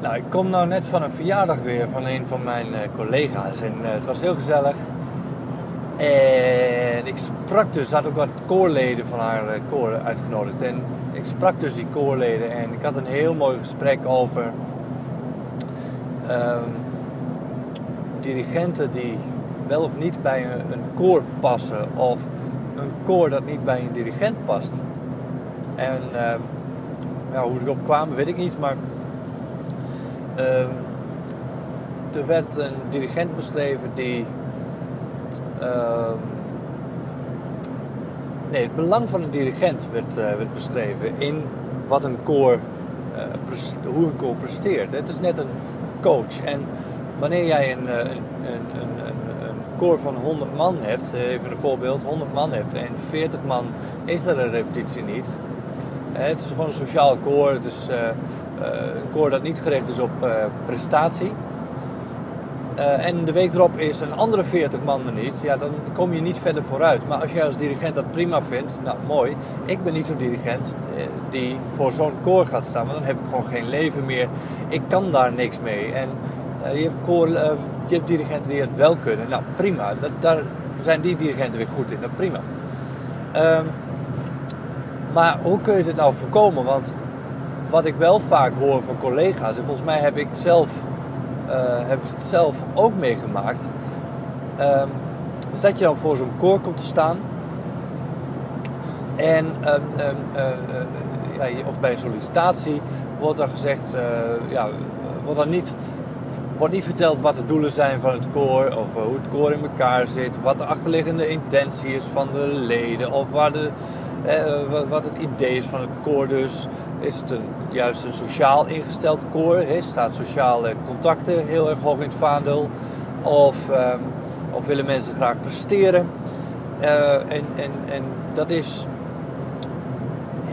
Nou, ik kom nou net van een verjaardag weer van een van mijn uh, collega's. En uh, het was heel gezellig. En ik sprak dus, had ook wat koorleden van haar uh, koor uitgenodigd. En ik sprak dus die koorleden en ik had een heel mooi gesprek over um, dirigenten die wel of niet bij een, een, koor passen. Of een koor dat niet bij een dirigent past. En uh, ja, hoe ik op kwam, weet ik niet, maar uh, er werd een dirigent beschreven die. Uh, nee, het belang van een dirigent werd, werd beschreven in wat een koor, uh, hoe een koor presteert. Het is net een coach. En wanneer jij een, een, een, een, een koor van 100 man hebt, even een voorbeeld, 100 man hebt en 40 man is er een repetitie niet. Het is gewoon een sociaal koor. Het is koor dat niet gericht is op prestatie. Uh, en de week erop is een andere 40 man er niet, ja, dan kom je niet verder vooruit. Maar als jij als dirigent dat prima vindt, nou mooi. Ik ben niet zo'n dirigent die voor zo'n koor gaat staan, want dan heb ik gewoon geen leven meer. Ik kan daar niks mee. En je, hebt koor, je hebt dirigenten die het wel kunnen, nou prima. Dat, daar zijn die dirigenten weer goed in, dat prima. Ehm, maar hoe kun je dit nou voorkomen? Want wat ik wel vaak hoor van collega's, en volgens mij heb ik zelf uh, heb ik het zelf ook meegemaakt. Um, is dat je dan voor zo'n koor komt te staan. En um, um, uh, ja, of bij een sollicitatie wordt dan gezegd, uh, ja, wordt dan niet, wordt niet verteld wat de doelen zijn van het koor, of hoe het koor in elkaar zit, wat de achterliggende intentie is van de leden, of waar de, wat het idee is van het koor dus. Is het een, juist een sociaal ingesteld koor? He, staat sociale contacten heel erg hoog in het vaandel? Of, um, of willen mensen graag presteren? Uh, en, en, en dat is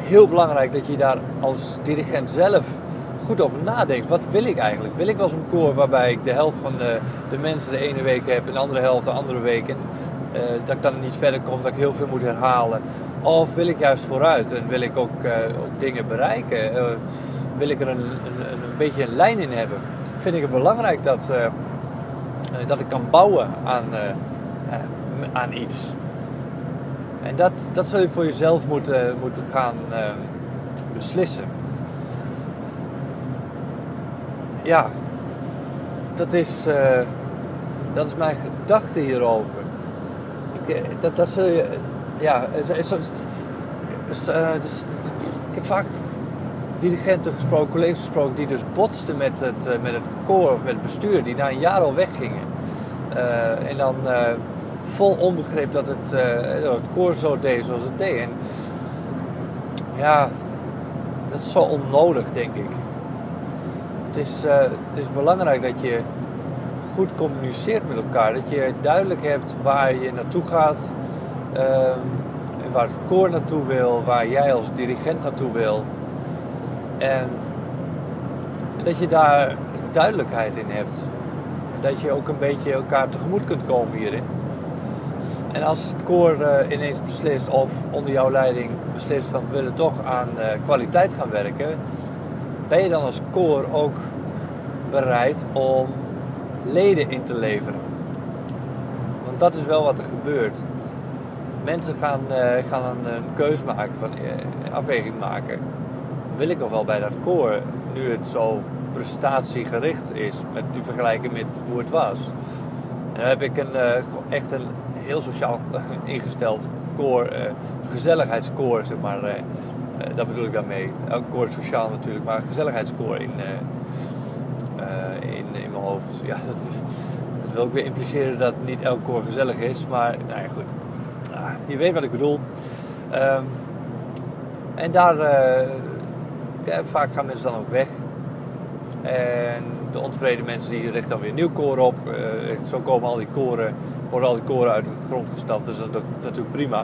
heel belangrijk dat je daar als dirigent zelf goed over nadenkt. Wat wil ik eigenlijk? Wil ik wel zo'n koor waarbij ik de helft van de, de, mensen de ene week heb en de andere helft de andere week? En uh, dat ik dan niet verder kom, dat ik heel veel moet herhalen. Of wil ik juist vooruit en wil ik ook, ook dingen bereiken? Uh, wil ik er een, een, een, beetje een lijn in hebben? Vind ik het belangrijk dat, dat ik kan bouwen aan, aan iets. En dat, dat zul je voor jezelf moeten, moeten gaan beslissen. Ja, dat is, dat is mijn gedachte hierover. Ik, dat, dat zul je ja, is, is, uh, dus, ik heb vaak dirigenten gesproken, collega's gesproken die dus botsten met het, met het koor of met het bestuur, die na een jaar al weggingen. Uh, en dan vol onbegrip dat het, het koor zo deed zoals het deed. En ja, dat is zo onnodig, denk ik. Het is, het is belangrijk dat je goed communiceert met elkaar. Dat je duidelijk hebt waar je naartoe gaat Ehm, waar het koor naartoe wil, waar jij als dirigent naartoe wil. En dat je daar duidelijkheid in hebt. Dat je ook een beetje elkaar tegemoet kunt komen hierin. En als het koor uh, ineens beslist, of onder jouw leiding beslist van we willen toch aan uh, kwaliteit gaan werken, ben je dan als koor ook bereid om leden in te leveren? Want dat is wel wat er gebeurt mensen gaan, uh, gaan een, een keuze maken, van, uh, afweging maken. Wil ik nog wel bij dat koor, nu het zo prestatiegericht is, met nu vergelijken met hoe het was. Dan heb ik een, uh, echt een heel sociaal ingesteld koor, gezelligheidskoor, zeg maar. dat bedoel ik daarmee. Elk koor sociaal natuurlijk, maar gezelligheidskoor in, in, in mijn hoofd. Ja, dat, wil ik weer impliceren dat niet elk koor gezellig is, maar nou ja, goed je weet wat ik bedoel. Um, en daar, uh, vaak gaan mensen dan ook weg. En de ontevreden mensen die richten dan weer nieuw koor op. Uh, zo komen al die koren, worden al die koren uit de grond gestampt. Dus dat is natuurlijk prima.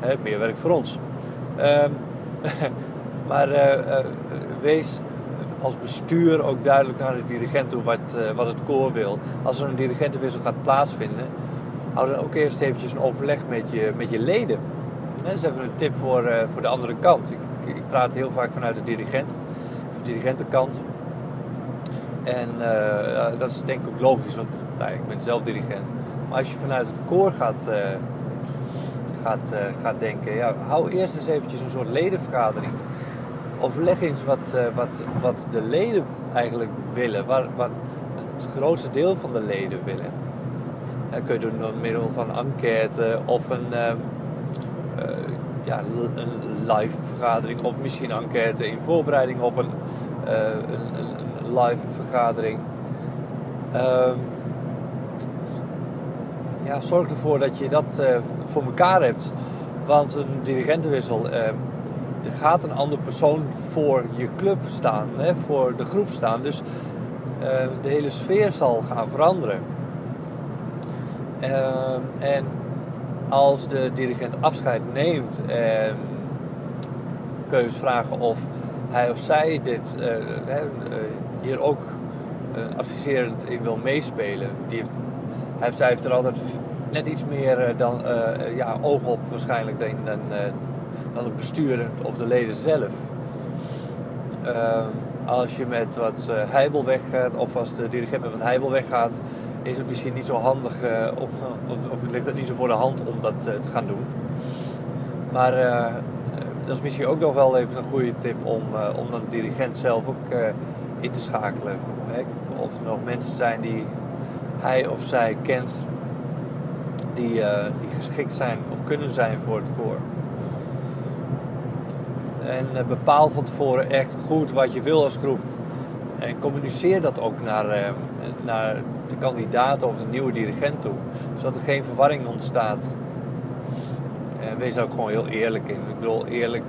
He, meer werk voor ons. Um, maar wees als bestuur ook duidelijk naar de dirigent toe wat, wat het koor wil. Als er een dirigentenwissel gaat plaatsvinden, hou dan ook eerst eventjes een overleg met je, met je leden. Dat is even een tip voor, uh, voor de andere kant. Ik, ik, praat heel vaak vanuit de dirigent, de dirigentenkant. En uh, dat is denk ik ook logisch, want nou, ik ben zelf dirigent. Maar als je vanuit het koor gaat, gaat, gaat denken, ja, hou eerst eens eventjes een soort ledenvergadering. Overleg eens wat, wat, wat de leden eigenlijk willen, wat, wat het grootste deel van de leden willen. Dat kun je doen door middel van enquête of een, ehm, ja, een live vergadering of misschien enquête in voorbereiding op een, een, een live vergadering. Um, ja, zorg ervoor dat je dat voor elkaar hebt. Want een dirigentenwissel, er gaat een andere persoon voor je club staan, hè, voor de groep staan. Dus uh, de hele sfeer zal gaan veranderen. Ehm, en als de dirigent afscheid neemt, kun je vragen of hij of zij dit, hier ook adviserend in wil meespelen. Die heeft hij heeft, heeft er altijd net iets meer eh, dan, ja, oog op waarschijnlijk dan, dan, uh, dan het bestuur of de leden zelf. Uh, als je met wat heibel weggaat of als de dirigent met wat heibel weggaat, is het misschien niet zo handig of, of, of ligt het niet zo voor de hand om dat te gaan doen. Maar dat is misschien ook nog wel even een goede tip om, om dan de dirigent zelf ook in te schakelen. Of er nog mensen zijn die hij of zij kent die, uh, die geschikt zijn of kunnen zijn voor het koor. En uh, bepaal van tevoren echt goed wat je wil als groep. En communiceer dat ook naar, uh, naar de kandidaat of de nieuwe dirigent toe. Zodat er geen verwarring ontstaat. En wees daar ook gewoon heel eerlijk in. Ik bedoel, eerlijk,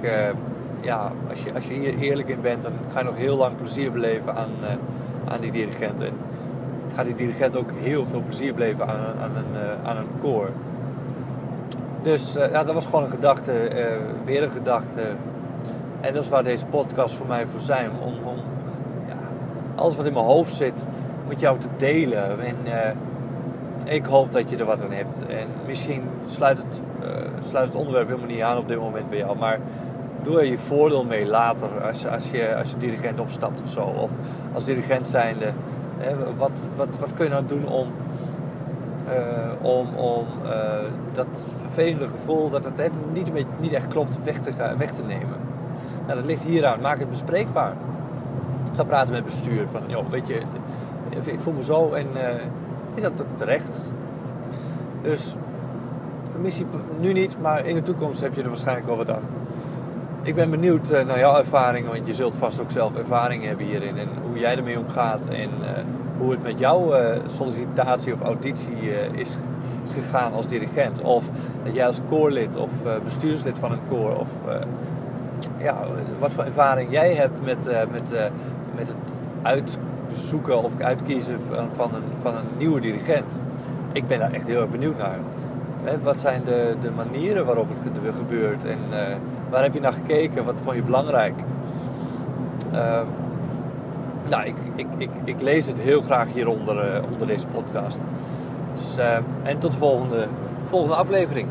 ja, als je, als je hier eerlijk in bent, dan ga je nog heel lang plezier beleven aan, aan die dirigenten gaat die dirigent ook heel veel plezier beleven aan, aan, een, aan een koor. Dus ja, dat was gewoon een gedachte, weer een gedachte. En dat is waar deze podcast voor mij voor zijn. Om, om ja, alles wat in mijn hoofd zit, met jou te delen. En ik hoop dat je er wat aan hebt. En misschien sluit het, sluit het onderwerp helemaal niet aan op dit moment bij jou. Maar doe er je voordeel mee later als, als, je, als je dirigent opstapt of zo. Of als dirigent zijnde wat, wat, wat kun je nou doen om, uh, om, om dat vervelende gevoel dat het niet, niet echt klopt weg te, weg te nemen? Nou, dat ligt hier aan. Maak het bespreekbaar. Ga praten met bestuur. Van, joh, weet je, ik voel me zo en uh, is dat terecht? Dus missie nu niet, maar in de toekomst heb je er waarschijnlijk wel wat aan ik ben benieuwd uh, naar jouw ervaringen, want je zult vast ook zelf ervaring hebben hierin. En hoe jij ermee omgaat en uh, hoe het met jouw sollicitatie of auditie is, gegaan als dirigent. Of dat jij als koorlid of bestuurslid van een koor, of ja, wat voor ervaring jij hebt met, met, met het uitzoeken of uitkiezen van, van, een, van een nieuwe dirigent. Ik ben daar echt heel erg benieuwd naar. wat zijn de, de manieren waarop het gebeurt en Waar heb je naar gekeken? Wat vond je belangrijk? Uh, nou, ik, ik, ik, lees het heel graag hieronder onder deze podcast. Dus, en tot de volgende, volgende aflevering.